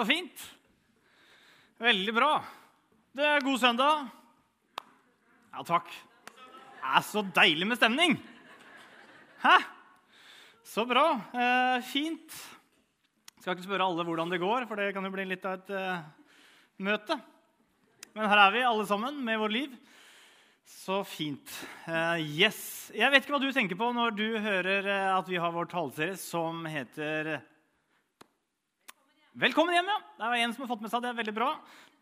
Så fint. Veldig bra. Det er god søndag. Ja, takk. Det er så deilig med stemning. Hæ? Så bra. Eh, fint. Skal ikke spørre alle hvordan det går, for det kan jo bli litt av et eh, møte. Men her er vi alle sammen med vårt liv. Så fint. Eh, yes. Jeg vet ikke hva du tenker på når du hører eh, at vi har vår taleserie som heter Velkommen hjem, ja. Det er en som har fått med seg det. Veldig bra.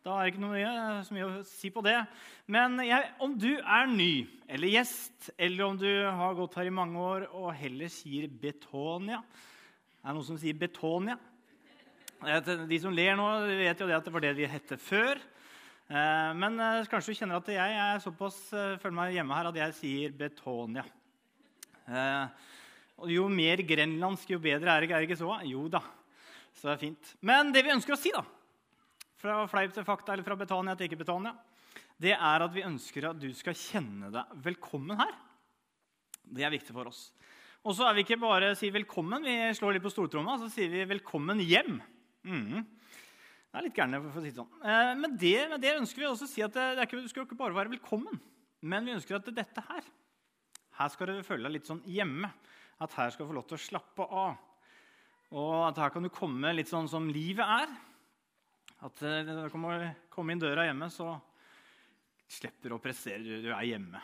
Da er det ikke noe så mye å si på det. Men jeg, om du er ny eller gjest, eller om du har gått her i mange år og heller sier Betonia Er det noen som sier Betonia? De som ler nå, vet jo det at det var det vi hette før. Eh, men eh, kanskje du kjenner at jeg er såpass, eh, føler meg hjemme her at jeg sier Betonia. Jo mer grenlandsk, jo bedre er det ikke så? Jo da. Så det er fint. Men det vi ønsker å si, da, fra fleip til fakta eller fra Betania til ikke Betania, det er at vi ønsker at du skal kjenne deg velkommen her. Det er viktig for oss. Og så er vi ikke bare si velkommen, vi slår litt på stortromma, så sier vi velkommen hjem. Mm. Det er litt gærne, for å si det sånn. Eh, men det, med det ønsker vi også å si at det, det ikke, du skal ikke bare være velkommen, men vi ønsker at dette her her skal du føle deg litt sånn hjemme. At her skal du få lov til å slappe av. Og at her kan du komme litt sånn som livet er. At eh, når du kommer inn døra hjemme, så slipper du å pressere. Du er hjemme.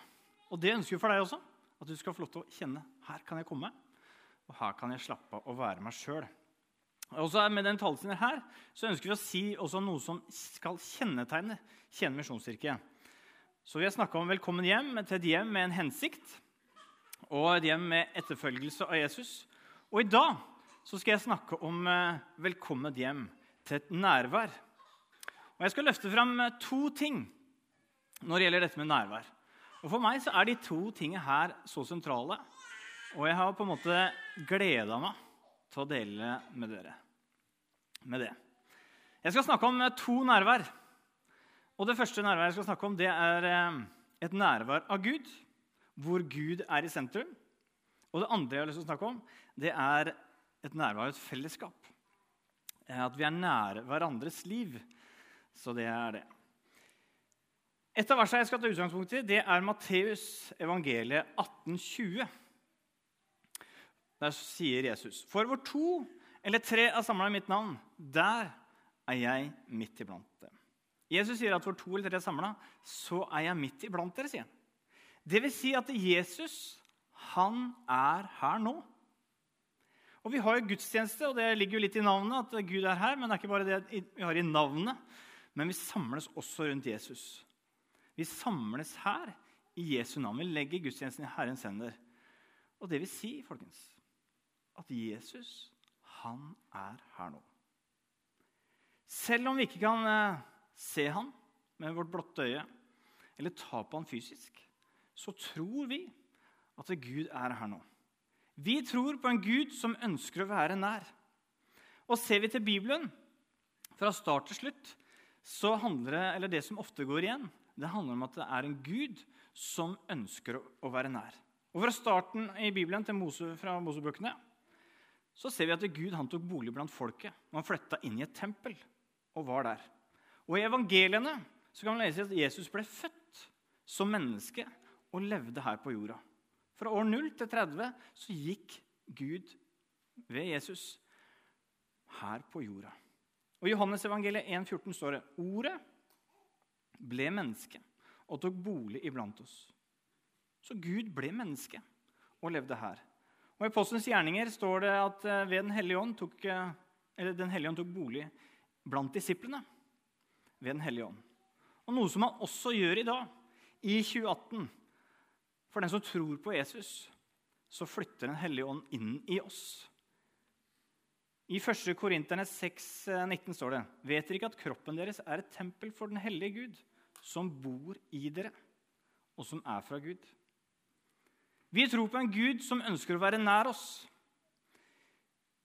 Og det ønsker vi for deg også. At du skal få lov til å kjenne her kan jeg komme, og her kan jeg slappe av og være meg sjøl. Med den talelsen her så ønsker vi å si også noe som skal kjennetegne Kjenne misjonskirke. Så vi har snakka om velkommen hjem til et hjem med en hensikt. Og et hjem med etterfølgelse av Jesus. Og i dag så skal jeg snakke om velkommet hjem til et nærvær. Og Jeg skal løfte fram eh, to ting når det gjelder dette med nærvær. Og For meg så er de to tingene her så sentrale, og jeg har på en måte gleda meg til å dele med dere med det. Jeg skal snakke om eh, to nærvær. Og Det første nærværet jeg skal snakke om, det er et nærvær av Gud, hvor Gud er i sentrum. Og det andre jeg har lyst til å snakke om, det er et nærvær og et fellesskap. At vi er nære hverandres liv. Så det er det. Et av versene jeg skal ta utgangspunkt i, det er Matteus evangeliet 1820. Der sier Jesus.: For hvor to eller tre er samla i mitt navn, der er jeg midt iblant dem. Jesus sier at hvor to eller tre er samla, så er jeg midt iblant dere. sier han. Det vil si at Jesus, han er her nå. Og Vi har jo gudstjeneste, og det ligger jo litt i navnet. at Gud er her, Men det er ikke bare det vi har i navnet. Men vi samles også rundt Jesus. Vi samles her i Jesu navn. Vi legger gudstjenesten i Herrens hender. Og det vil si, folkens, at Jesus, han er her nå. Selv om vi ikke kan eh, se han med vårt blotte øye, eller ta på han fysisk, så tror vi at Gud er her nå. Vi tror på en Gud som ønsker å være nær. Og ser vi til Bibelen, fra start til slutt, så handler det eller det som ofte går igjen, det handler om at det er en Gud som ønsker å være nær. Og Fra starten i Bibelen til Mose, fra Mosebøkene så ser vi at Gud han tok bolig blant folket. Han flytta inn i et tempel og var der. Og I evangeliene så kan man lese at Jesus ble født som menneske og levde her på jorda. Fra år 0 til 30 så gikk Gud ved Jesus her på jorda. Og I Johannes evangeliet 1,14 står det Ordet ble menneske og tok bolig iblant oss. Så Gud ble menneske og levde her. Og I Postens gjerninger står det at eh, ved Den hellige ånd tok, eh, den hellige ånd tok bolig blant disiplene. Ved Den hellige ånd. Og Noe som han også gjør i dag, i 2018 for den som tror på Jesus, så flytter Den hellige ånd inn i oss. I 1. Korinterne 6, 19 står det.: Vet dere ikke at kroppen deres er et tempel for den hellige Gud, som bor i dere, og som er fra Gud? Vi tror på en Gud som ønsker å være nær oss.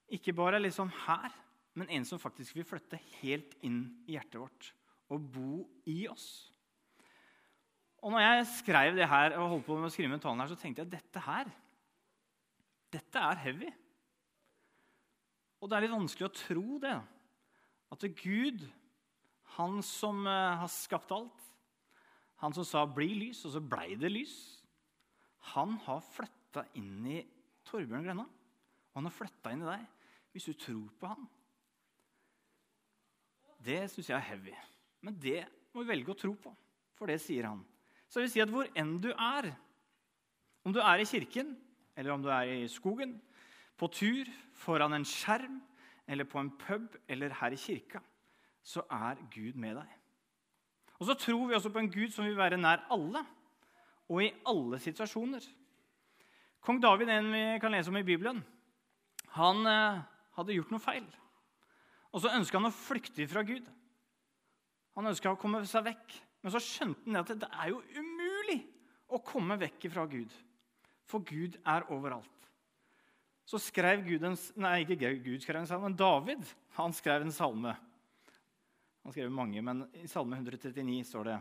Ikke bare liksom her, men en som faktisk vil flytte helt inn i hjertet vårt og bo i oss. Og når jeg skrev det her, og holdt på med å skrive med talen her, så tenkte jeg at dette her dette er heavy. Og det er litt vanskelig å tro det. At det Gud, han som eh, har skapt alt, han som sa 'bli lys', og så blei det lys, han har flytta inn i Torbjørn Grønna. Og han har flytta inn i deg hvis du tror på han. Det syns jeg er heavy. Men det må vi velge å tro på, for det sier han. Så vil si at hvor enn du er, om du er i kirken, eller om du er i skogen, på tur, foran en skjerm, eller på en pub, eller her i kirka, så er Gud med deg. Og så tror vi også på en Gud som vil være nær alle, og i alle situasjoner. Kong David, en vi kan lese om i Bibelen, han eh, hadde gjort noe feil. Og så ønska han å flykte fra Gud. Han ønska å komme seg vekk. Men så skjønte han at det er jo umulig å komme vekk fra Gud. For Gud er overalt. Så skrev Gud en, nei, ikke Gud skrev en salme, men David han skrev en salme. Han skrev mange, men i Salme 139 står det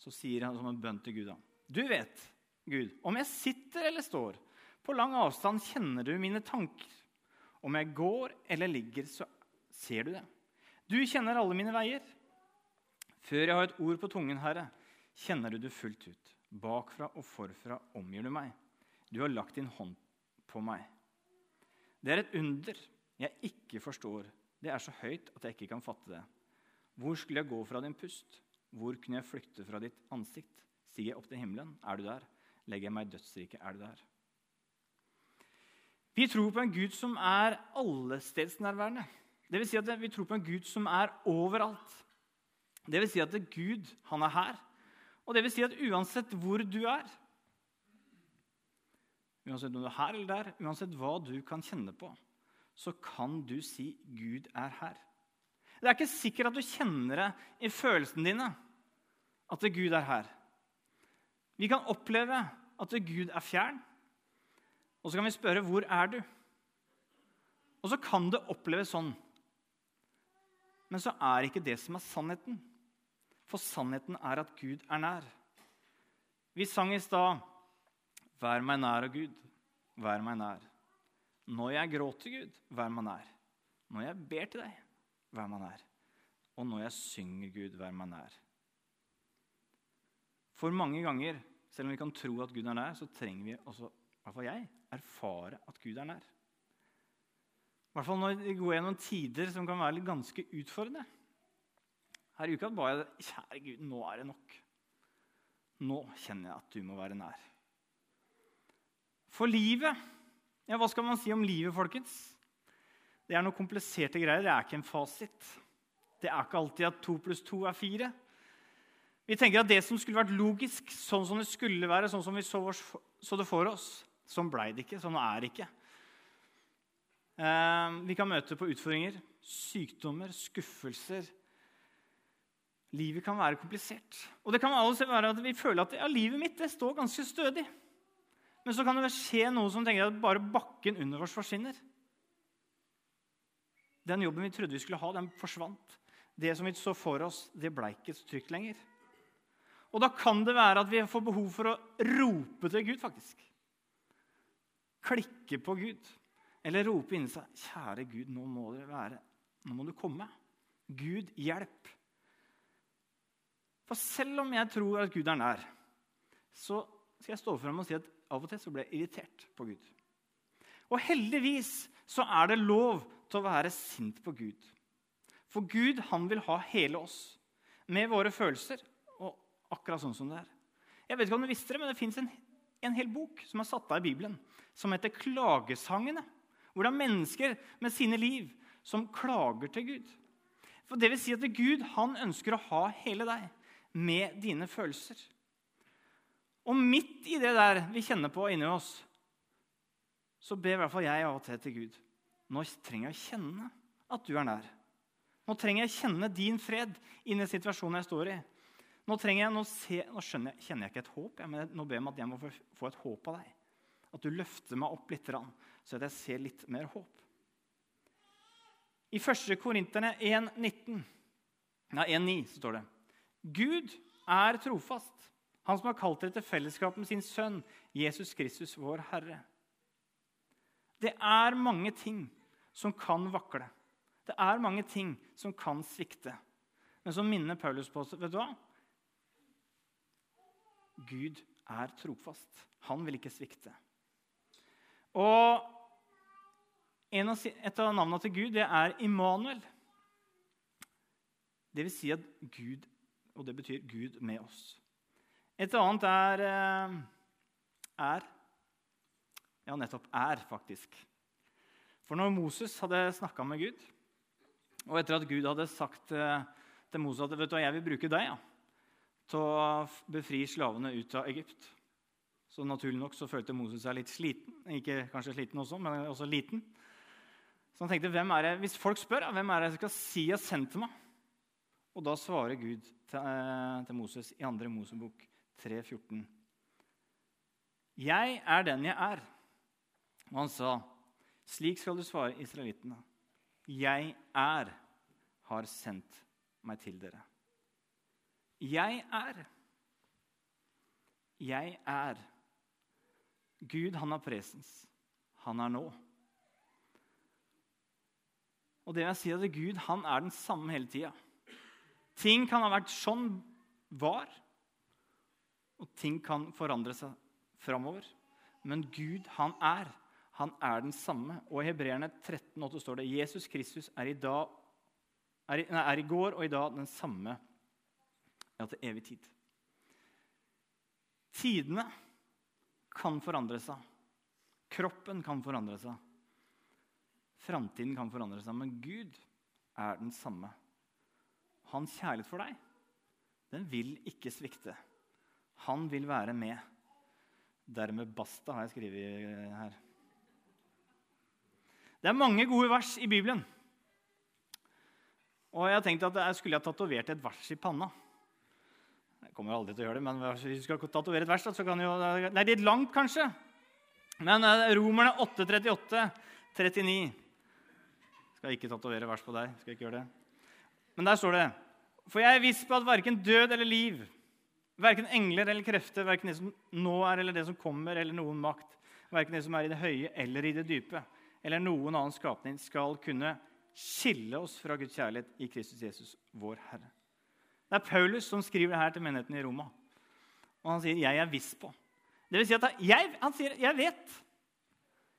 Så sier han som en bønn til Gud da. Du vet, Gud, om jeg sitter eller står, på lang avstand kjenner du mine tanker. Om jeg går eller ligger, så ser du det. Du kjenner alle mine veier. Før jeg har et ord på tungen, Herre, kjenner du det fullt ut. Bakfra og forfra omgir du meg. Du har lagt din hånd på meg. Det er et under jeg ikke forstår. Det er så høyt at jeg ikke kan fatte det. Hvor skulle jeg gå fra din pust? Hvor kunne jeg flykte fra ditt ansikt? Stiger jeg opp til himmelen? Er du der? Legger jeg meg i dødsriket? Er du der? Vi tror på en Gud som er allestedsnærværende. Det vil si at vi tror på en Gud som er overalt. Det vil si at Gud, han er her. Og det vil si at uansett hvor du er, uansett om du er her eller der, uansett hva du kan kjenne på, så kan du si 'Gud er her'. Det er ikke sikkert at du kjenner det i følelsene dine at Gud er her. Vi kan oppleve at Gud er fjern, og så kan vi spørre 'Hvor er du?' Og så kan det oppleves sånn. Men så er ikke det som er sannheten. For sannheten er at Gud er nær. Vi sang i stad 'Vær meg nær, av Gud, vær meg nær'. Når jeg gråter, Gud, vær meg nær. Når jeg ber til deg, vær meg nær. Og når jeg synger, Gud, vær meg nær. For mange ganger, selv om vi kan tro at Gud er nær, så trenger vi også, i hvert fall jeg, erfare at Gud er nær. I hvert fall når vi går gjennom tider som kan være ganske utfordrende. Her i uka ba jeg kjære Gud, nå er det nok. Nå kjenner jeg at du må være nær. For livet ja, Hva skal man si om livet, folkens? Det er noen kompliserte greier. Det er ikke en fasit. Det er ikke alltid at to pluss to er fire. Vi tenker at det som skulle vært logisk, sånn som det skulle være, sånn som vi så, det for oss, sånn blei det ikke. Sånn er det ikke. Eh, vi kan møte på utfordringer, sykdommer, skuffelser, Livet kan være komplisert. Og det kan også være at vi føler at ja, livet mitt det står ganske stødig. Men så kan det skje noe som tenker at bare bakken under oss forsvinner. Den jobben vi trodde vi skulle ha, den forsvant. Det som vi så for oss, det ble ikke så trygt lenger. Og da kan det være at vi får behov for å rope til Gud, faktisk. Klikke på Gud. Eller rope inni seg 'Kjære Gud, nå må dere være. Nå må du komme.' Gud, hjelp. For selv om jeg tror at Gud er nær, så skal jeg stå frem og si at av og til så ble jeg irritert på Gud. Og heldigvis så er det lov til å være sint på Gud. For Gud han vil ha hele oss, med våre følelser, og akkurat sånn som det er. Jeg vet ikke om du visste det, men det fins en, en, hel bok som er satt av i Bibelen, som heter 'Klagesangene'. Hvor det er mennesker med sine liv som klager til Gud. For det vil si at Gud han ønsker å ha hele deg med dine følelser. Og midt i det der vi kjenner på inni oss, så ber i hvert fall jeg av og til til Gud. Nå trenger jeg å kjenne at du er nær. Nå trenger jeg å kjenne din fred inni situasjonen jeg står i. Nå, jeg, nå, se, nå jeg, kjenner jeg ikke et håp, men nå ber jeg om at jeg må få et håp av deg. At du løfter meg opp litt, så jeg ser litt mer håp. I 1. Korinterne 1,9 står det Gud er trofast, han som har kalt dere til fellesskap med sin sønn, Jesus Kristus, vår Herre. Det er mange ting som kan vakle. Det er mange ting som kan svikte. Men så minner Paulus på oss vet du hva? Gud er trofast. Han vil ikke svikte. Og et av navnene til Gud det er Immanuel. Det vil si at Gud Og det betyr Gud med oss. Et annet er eh, er. Ja, nettopp er, faktisk. For når Moses hadde snakka med Gud, og etter at Gud hadde sagt eh, til Moses at vet du, jeg vil bruke deg ja, til å befri slavene ut av Egypt Så naturlig nok så følte Moses seg litt sliten. Ikke kanskje sliten også, men også liten. Så han tenkte, hvem er det, Hvis folk spør, hvem er det jeg skal si har sendt meg? Og da svarer Gud til, eh, Moses i 2. Mosebok 3,14. Jeg er den jeg er. Og han sa, slik skal du svare israelittene. Jeg er, har sendt meg til dere. Jeg er. Jeg er. Gud, han har presens. Han er nå. Og det vil si at Gud han er den samme hele tida. Ting kan ha vært sånn var, og ting kan forandre seg framover. Men Gud, han er. Han er den samme. Og i Hebreerne 13,8 står det Jesus Kristus er i, dag, er, i, nei, er i går og i dag den samme ja, til evig tid. Tidene kan forandre seg. Kroppen kan forandre seg. Framtiden kan forandre seg, men Gud er den samme. Hans kjærlighet for deg, den vil ikke svikte. Han vil være med. Dermed basta, har jeg skrevet her. Det er mange gode vers i Bibelen. Og jeg tenkte at jeg skulle ha tatovert et vers i panna. Jeg kommer aldri til å gjøre det, men hvis du skal tatovere et vers, så kan jo er litt langt, kanskje. Men eh, Romerne 8.38, 39 Skal ikke tatovere vers på deg. skal ikke gjøre det. Men der står det For jeg er viss på at verken død eller liv, verken engler eller krefter, verken det som nå er eller det som kommer, eller noen makt, verken det som er i det høye eller i det dype, eller noen annen skapning, skal kunne skille oss fra Guds kjærlighet i Kristus Jesus, vår Herre. Det er Paulus som skriver det her til menigheten i Roma. Og han sier 'jeg er viss på'. Det vil si at jeg, han sier 'jeg vet'.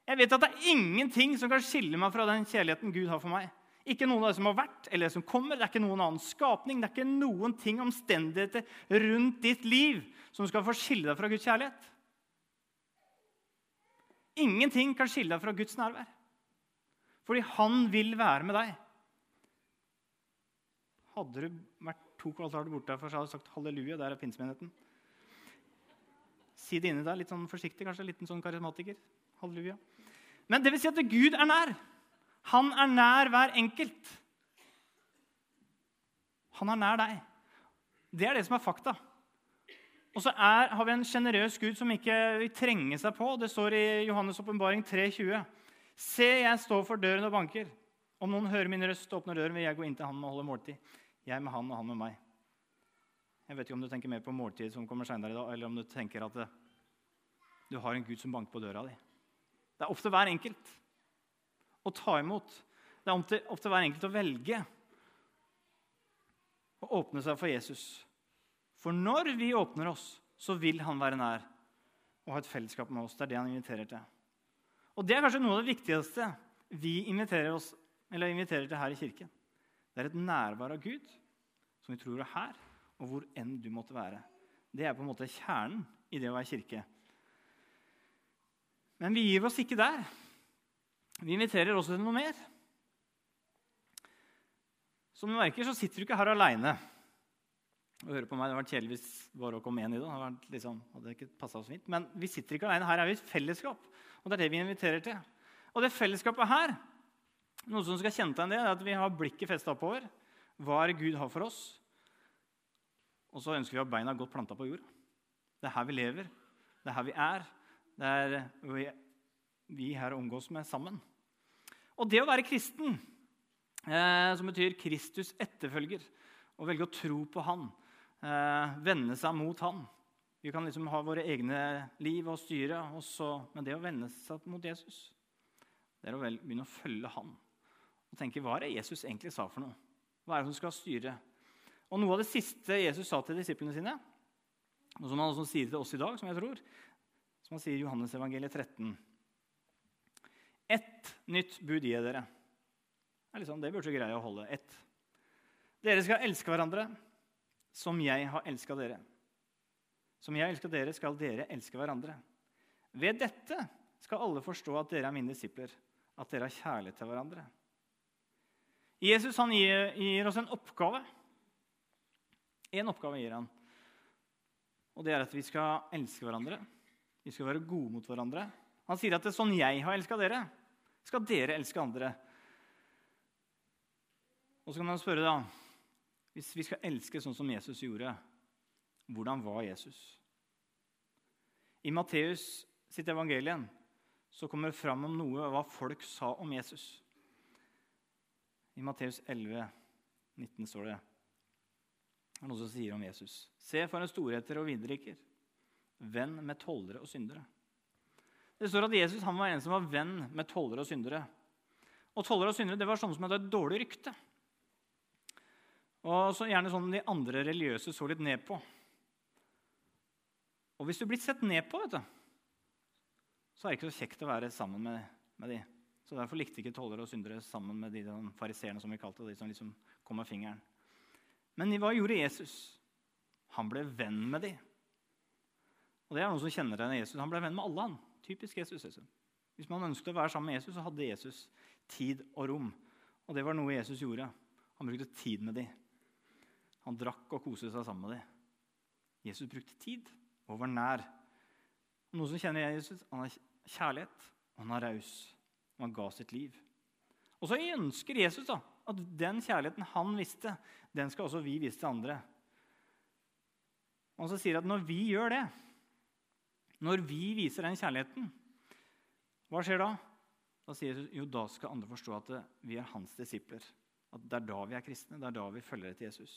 Jeg vet at det er ingenting som kan skille meg fra den kjærligheten Gud har for meg. Ikke noen av det som har vært eller det som kommer. Det er ikke noen annen skapning. Det er ikke noen ting, omstendigheter rundt ditt liv som skal få skille deg fra Guds kjærlighet. Ingenting kan skille deg fra Guds nærvær. Fordi han vil være med deg. Hadde du vært to kvartaler borte derfra, så hadde du sagt halleluja. Der er pinsemenigheten. Si det inni deg, litt sånn forsiktig, kanskje. Litt sånn karismatiker. Halleluja. Men det vil si at Gud er nær. Han er nær hver enkelt. Han er nær deg. Det er det som er fakta. Og så er, har vi en sjenerøs Gud som ikke vil trenge seg på. Det står i Johannes' åpenbaring 3,20. Se, jeg står for døren og banker. Om noen hører min røst og åpner døren, vil jeg gå inn til han og holde måltid. Jeg med han og han med meg. Jeg vet ikke om du tenker mer på måltid som kommer senere i dag, eller om du tenker at du har en Gud som banker på døra di. Det er opp til hver enkelt å ta imot. Det er opp til hver enkelt å velge å åpne seg for Jesus. For når vi åpner oss, så vil han være nær og ha et fellesskap med oss. Det er det han inviterer til. Og Det er kanskje noe av det viktigste vi inviterer, oss, inviterer til her i kirken. Det er et nærvær av Gud som vi tror er her, og hvor enn du måtte være. Det er på en måte kjernen i det å være kirke. Men vi gir oss ikke der. Vi inviterer også til noe mer. Som du merker, så sitter du ikke her aleine og hører på meg. Det hadde vært kjedelig hvis bare kom én i det. det liksom, hadde ikke oss fint. Men vi sitter ikke alene. Her er vi i fellesskap. Og det er det vi inviterer til. Og det fellesskapet her, noe som skal kjenne deg en del, er at vi har blikket festa oppover. Hva er Gud har for oss? Og så ønsker vi å ha beina godt planta på jord. Det er her vi lever. Det er her vi er. Det er vi her omgås med sammen. Og det å være kristen, eh, som betyr Kristus etterfølger, å velge å tro på Han, eh, vende seg mot Han Vi kan liksom ha våre egne liv og styre, også, men det å vende seg mot Jesus, det er å vel, begynne å følge Han. og tenke hva er det Jesus egentlig sa for noe? Hva er det som skal styre? Og Noe av det siste Jesus sa til disiplene sine, og som han også sier til oss i dag, som jeg tror, som han sier i Johannes evangeliet 13 Ett nytt bud gir dere. Det, liksom, det burde greie å holde. Ett. Dere skal elske hverandre som jeg har elska dere. Som jeg elska dere, skal dere elske hverandre. Ved dette skal alle forstå at dere er mine disipler, at dere har kjærlighet til hverandre. Jesus gir, gir oss en oppgave. En oppgave gir han. Og det er at vi skal elske hverandre. Vi skal være gode mot hverandre. Han sier at det er sånn jeg har elska dere, skal dere elske andre. Og så kan man spørre, da Hvis vi skal elske sånn som Jesus gjorde, hvordan var Jesus? I Matteus sitt evangelien så kommer det fram om noe av hva folk sa om Jesus. I Matteus 11, 19 står det det er noe som sier om Jesus. Se for en storheter og vindriker, venn med tollere og syndere. Det står at Jesus var en som var venn med tollere og syndere. Og tollere og syndere det var sånne som hadde et dårlig rykte. Og så Gjerne sånn de andre religiøse så litt ned på. Og hvis du blir sett ned på, vet du, så er det ikke så kjekt å være sammen med, med de. Så Derfor likte ikke tollere og syndere sammen med de fariseerne som vi kalte de som liksom kom med fingeren. Men hva gjorde Jesus? Han ble venn med de. Og det er noen som kjenner igjen Jesus. Han ble venn med alle. han. Typisk Jesus. Liksom. Hvis man ønsket å være sammen med Jesus, så hadde Jesus tid og rom. Og det var noe Jesus gjorde. Han brukte tid med de. Han drakk og koste seg sammen med de. Jesus brukte tid og var nær. Noen som kjenner Jesus, han har kjærlighet, og han er raus. Og han ga sitt liv. Og så ønsker Jesus da, at den kjærligheten han visste, den skal også vi vise til andre. Og så sier at når vi gjør det, når vi viser den kjærligheten, hva skjer da? Da sier Jesus jo da skal andre forstå at vi er hans disipler. At det er da vi er kristne. Det er da vi følger etter Jesus.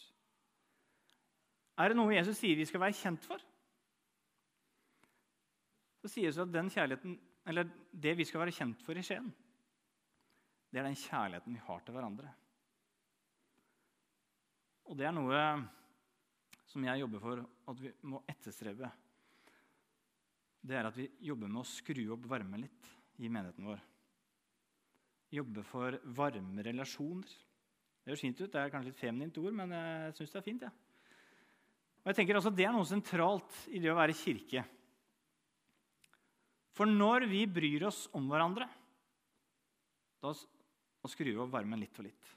Er det noe Jesus sier vi skal være kjent for? så sier det at den kjærligheten, eller det vi skal være kjent for i Skien, det er den kjærligheten vi har til hverandre. Og det er noe som jeg jobber for at vi må etterstrebe. Det er at vi jobber med å skru opp varmen litt i menigheten vår. Jobbe for varme relasjoner. Det høres fint ut. Det er kanskje litt feminint ord, men jeg syns det er fint. Ja. Og jeg tenker også Det er noe sentralt i det å være kirke. For når vi bryr oss om hverandre, da, skrur vi opp varmen litt og litt.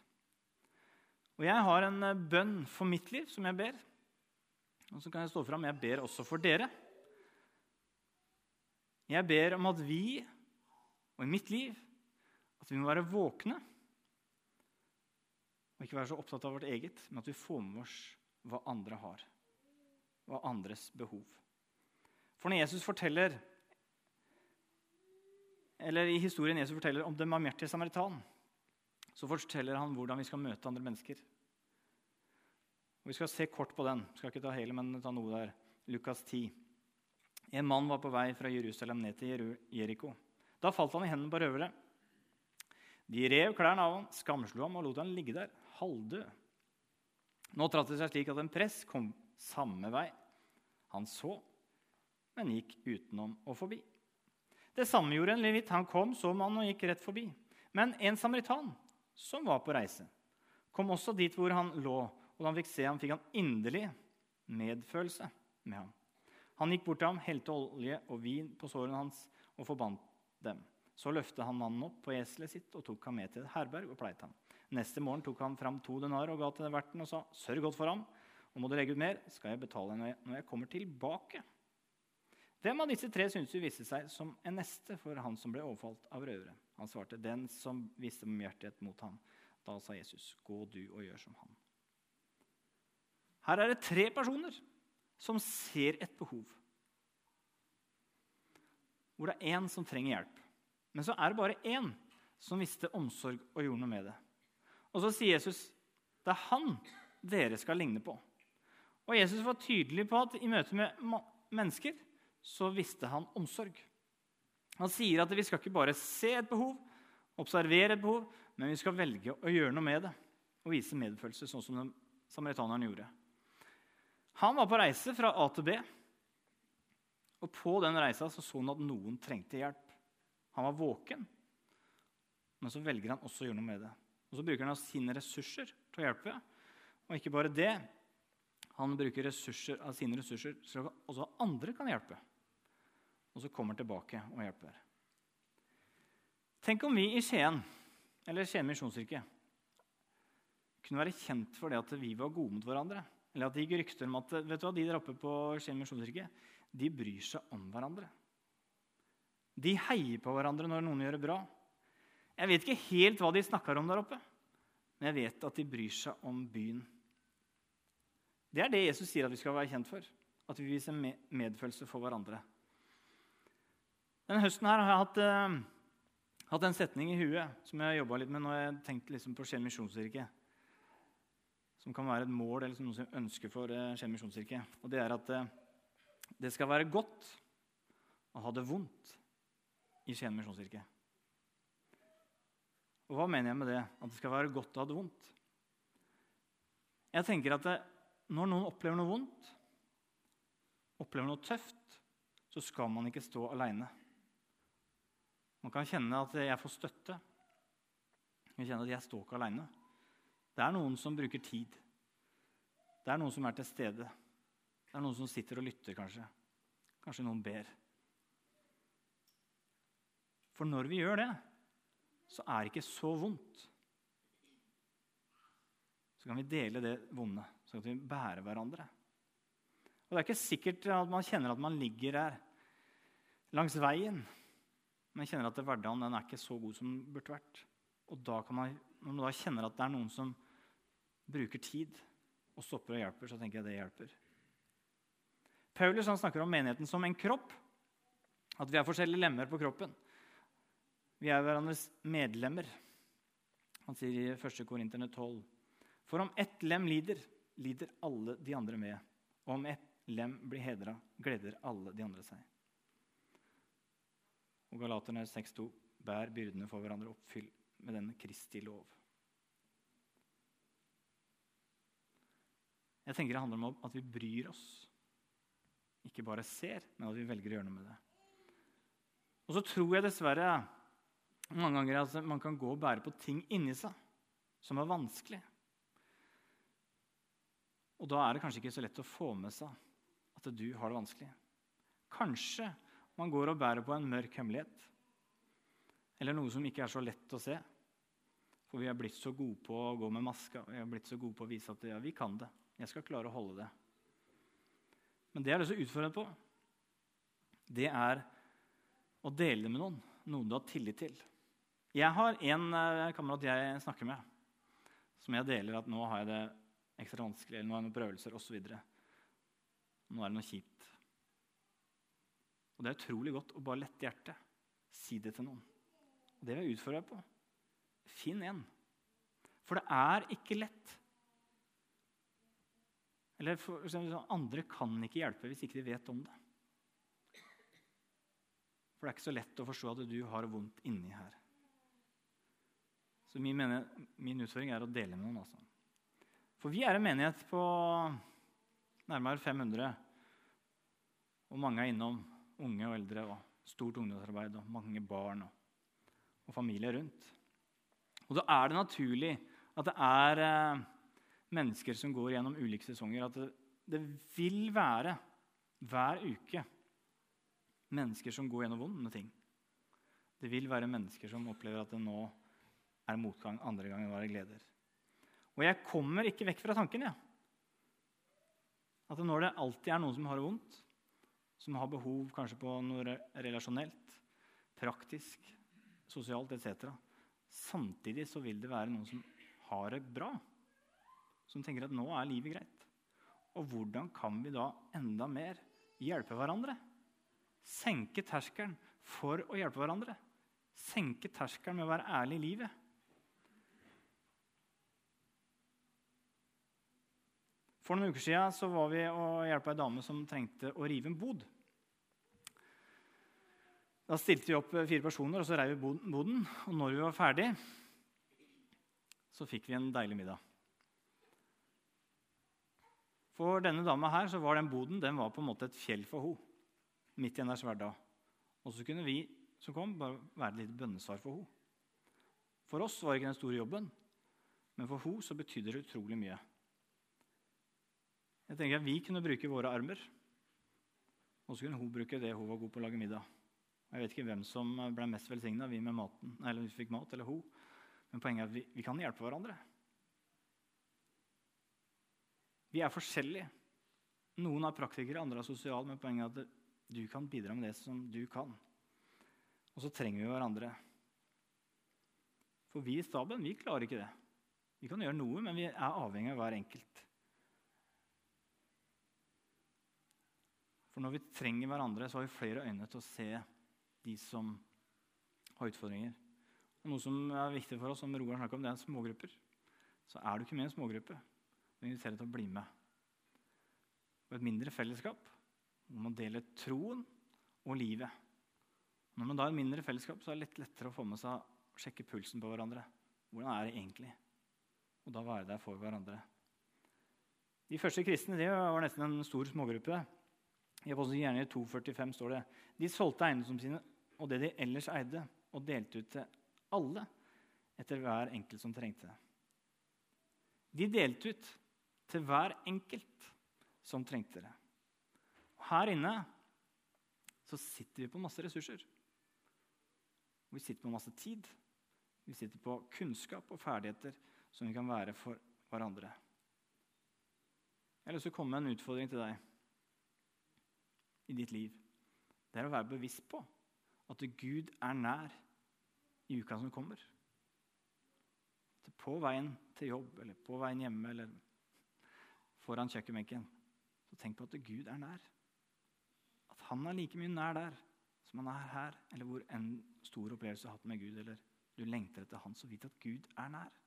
Og Jeg har en eh, bønn for mitt liv som jeg ber. Og så kan jeg stå fram. Jeg ber også for dere. Jeg ber om at vi, og i mitt liv, at vi må være våkne. Og ikke være så opptatt av vårt eget, men at vi får med oss hva andre har. Hva andres behov. For når Jesus forteller eller I historien Jesus forteller om den barmhjertige samaritan, så forteller han hvordan vi skal møte andre mennesker. Og Vi skal se kort på den. skal ikke ta hele, men ta noe der. Lukas 10. En mann var på vei fra Jerusalem ned til Jeriko. Da falt han i hendene på røvere. De rev klærne av ham, skamslo ham og lot ham ligge der, halvdød. Nå tratt det seg slik at en press kom samme vei. Han så, men gikk utenom og forbi. Det samme gjorde en levitt. Han kom, så mannen og gikk rett forbi. Men en samaritan, som var på reise, kom også dit hvor han lå. Og da han fikk se ham, fikk han inderlig medfølelse med ham. Han gikk bort til ham, helte olje og vin på sårene hans og forbandt dem. Så løftet han mannen opp på eselet sitt og tok ham med til et herberg og pleit ham. Neste morgen tok han fram to denarer og ga til verten og sa, 'Sørg godt for ham, og må du legge ut mer, skal jeg betale når jeg kommer tilbake.' Hvem av disse tre syntes du viste seg som en neste for han som ble overfalt av røvere? Han svarte, 'Den som viste barmhjertighet mot ham.' Da sa Jesus, 'Gå du og gjør som han'. Her er det tre personer som ser et behov. Hvor det er én som trenger hjelp. Men så er det bare én som visste omsorg og gjorde noe med det. Og så sier Jesus, 'Det er han dere skal ligne på'. Og Jesus var tydelig på at i møte med mennesker så visste han omsorg. Han sier at vi skal ikke bare se et behov, observere et behov, men vi skal velge å gjøre noe med det og vise medfølelse, sånn som samaritaneren gjorde. Han var på reise fra A til B, og på den reisa så, så han at noen trengte hjelp. Han var våken, men så velger han også å gjøre noe med det. Og Så bruker han av sine ressurser til å hjelpe. Og ikke bare det. Han bruker ressurser, av sine ressurser så også andre kan hjelpe. Og så kommer han tilbake og hjelper. Tenk om vi i Skien, eller Skien misjonskirke, kunne være kjent for det at vi var gode mot hverandre. Eller at det gikk rykter om at vet du hva, de der oppe på Skien misjonskirke de bryr seg om hverandre. De heier på hverandre når noen gjør det bra. Jeg vet ikke helt hva de snakker om der oppe, men jeg vet at de bryr seg om byen. Det er det Jesus sier at vi skal være kjent for. At vi viser medfølelse for hverandre. Denne høsten her har jeg hatt, uh, hatt en setning i huet som jeg har jobba litt med når jeg tenkte liksom på Skien misjonskirke. Som kan være et mål eller noe som ønsker for uh, Skien misjonskirke. Og det er at uh, det skal være godt å ha det vondt i Skien misjonskirke. Og hva mener jeg med det? At det skal være godt å ha det vondt? Jeg tenker at det, når noen opplever noe vondt, opplever noe tøft, så skal man ikke stå aleine. Man kan kjenne at jeg får støtte. Man kan kjenne at jeg står ikke aleine. Det er noen som bruker tid. Det er noen som er til stede. Det er noen som sitter og lytter, kanskje. Kanskje noen ber. For når vi gjør det, så er det ikke så vondt. Så kan vi dele det vonde, så kan vi bære hverandre. Og Det er ikke sikkert at man kjenner at man ligger der langs veien, men kjenner at hverdagen er ikke så god som den burde vært. Og da kan man, Når man da kjenner at det er noen som bruker tid og stopper og hjelper, så tenker jeg det hjelper. Paulus snakker om menigheten som en kropp. At vi er forskjellige lemmer på kroppen. Vi er hverandres medlemmer. Han sier i 1. Korinterne 12.: For om ett lem lider, lider alle de andre med. Og om ett lem blir hedra, gleder alle de andre seg. Og Galaterne 6.2.: Bær byrdene for hverandre, oppfyll med denne Kristi lov. Jeg tenker Det handler om at vi bryr oss. Ikke bare ser, men at vi velger å gjøre noe med det. Og så tror jeg dessverre mange ganger altså, man kan gå og bære på ting inni seg som er vanskelig. Og da er det kanskje ikke så lett å få med seg at du har det vanskelig. Kanskje man går og bærer på en mørk hemmelighet. Eller noe som ikke er så lett å se. For vi er blitt så gode på å gå med maska vi er blitt så gode på å vise at ja, vi kan det. Jeg skal klare å holde det. Men det jeg har lyst til på, det er å dele det med noen. Noen du har tillit til. Jeg har en uh, kamerat jeg snakker med, som jeg deler at nå har jeg det ekstra vanskelig, eller nå har jeg noen prøvelser osv. Nå er det noe kjipt. Og Det er utrolig godt å bare lette hjertet. Si det til noen. Og Det vil jeg utfordre deg på. Finn en. For det er ikke lett. Eller for, Andre kan ikke hjelpe hvis ikke de vet om det. For det er ikke så lett å forstå at du har vondt inni her. Så min, mener, min, utfordring er å dele med noen. Altså. For vi er en menighet på nærmere 500. Og mange er innom. Unge og eldre. og Stort ungdomsarbeid og mange barn og, og familie rundt. Og da er det naturlig at det er eh, mennesker som går gjennom ulike sesonger. At det, det vil være hver uke mennesker som går gjennom vonde ting. Det vil være mennesker som opplever at det nå er motgang, andre ganger var det gleder. Og jeg kommer ikke vekk fra tanken. Ja. At når det alltid er noen som har det vondt, som har behov kanskje på noe relasjonelt, praktisk, sosialt etc., samtidig så vil det være noen som har det bra. Som tenker at nå er livet greit. Og hvordan kan vi da enda mer hjelpe hverandre? Senke terskelen for å hjelpe hverandre. Senke terskelen med å være ærlig i livet. For noen uker siden så var vi og hjelpa ei dame som trengte å rive en bod. Da stilte vi opp fire personer, og så reiv vi boden. Og når vi var ferdig, så fikk vi en deilig middag. For denne dama her så var den boden den var på en måte et fjell for henne. Midt i hennes hverdag. Og så kunne vi som kom, bare være et lite bønnesvar for henne. For oss var det ikke den store jobben, men for henne så betydde det utrolig mye. Jeg tenker at Vi kunne bruke våre armer, og så kunne hun bruke det hun var god på å lage middag. Jeg vet ikke hvem som ble mest velsigna, vi med maten, eller vi fikk mat, eller hun. Men poenget er at vi, vi kan hjelpe hverandre. Vi er forskjellige. Noen er praktikere, andre er sosiale, men poenget er at du kan bidra med det som du kan. Og så trenger vi hverandre. For vi i staben vi klarer ikke det. Vi kan gjøre noe, men vi er avhengig av hver enkelt. For når vi trenger hverandre, så har vi flere øyne til å se de som har utfordringer. Og noe som er viktig for oss, som Roar snakker om, det er smågrupper. Så er du ikke med i en smågruppe, du inviterer jeg til å bli med. Og et mindre fellesskap hvor man deler troen og livet. Når man da er et mindre fellesskap, så er det litt lettere å få med seg å sjekke pulsen på hverandre. Hvordan er det egentlig? Og da være der for hverandre. De første kristne det var nesten en stor smågruppe. I Apostelens gjerninger 2,45 står det de solgte eiendommene sine og det de ellers eide, og delte ut til alle etter hver enkelt som trengte det. De delte ut til hver enkelt som trengte det. Og her inne så sitter vi på masse ressurser. Vi sitter på masse tid. Vi sitter på kunnskap og ferdigheter som vi kan være for hverandre. Jeg har lyst til å komme med en utfordring til deg i ditt liv. Det er å være bevisst på at Gud er nær i uka som kommer. På veien til jobb eller på veien hjemme eller foran kjøkkenbenken. Så tenk på at Gud er nær. At han er like mye nær der som han er her, eller hvor en stor opplevelse du har hatt med Gud, eller du lengter etter han, så vit at Gud er nær.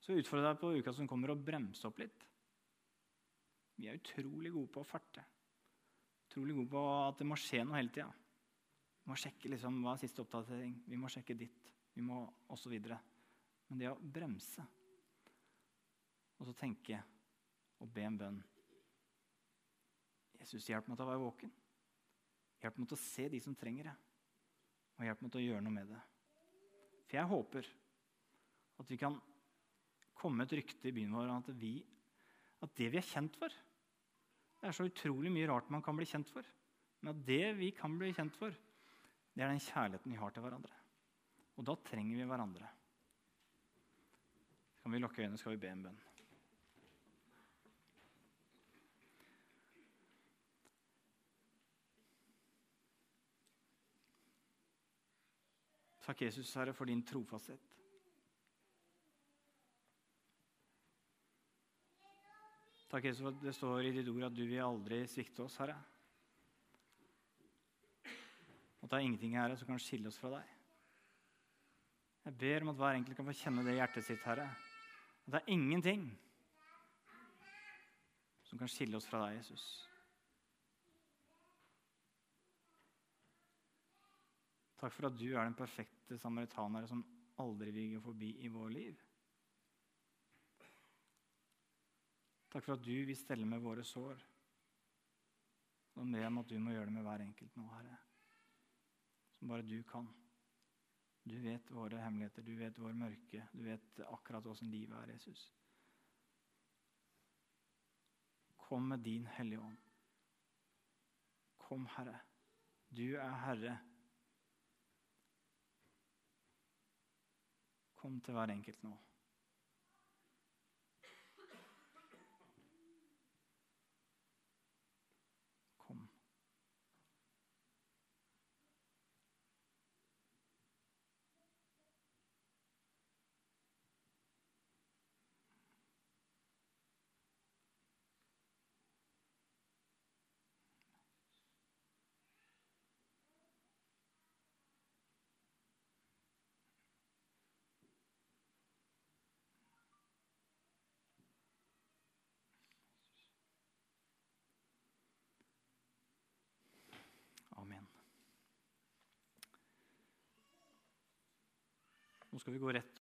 Så jeg deg på uka som kommer, å bremse opp litt. Vi er utrolig gode på å farte. Utrolig god på at det må skje noe hele tida. Vi må sjekke liksom, hva er siste oppdatering, vi må sjekke ditt, vi må osv. Men det å bremse og så tenke og be en bønn Jesus, hjelp meg til å være våken. Hjelp meg til å se de som trenger det. Og hjelp meg til å gjøre noe med det. For jeg håper at vi kan komme et rykte i byen vår at, at det vi er kjent for Det er så utrolig mye rart man kan bli kjent for. Men det vi kan bli kjent for, det er den kjærligheten vi har til hverandre. Og da trenger vi hverandre. Kan vi lukke øynene, skal vi be en bønn. Takk, Jesus, Herre, for din trofasthet. Takk, Jesus, for det står i ditt ord at du vil aldri svikte oss, Herre. At det er ingenting Herre, som kan skille oss fra deg. Jeg ber om at hver enkelt kan få kjenne det i hjertet sitt, Herre. At det er ingenting som kan skille oss fra deg, Jesus. Takk for at du er den perfekte samaritanere som aldri vil gå forbi i vår liv. Takk for at du vil stelle med våre sår. Og ber om at du må gjøre det med hver enkelt nå, Herre. Som bare du kan. Du vet våre hemmeligheter, du vet vår mørke, du vet akkurat åssen livet er, Jesus. Kom med din Hellige Ånd. Kom, Herre. Du er Herre. Kom til hver enkelt nå. Nå skal vi gå rett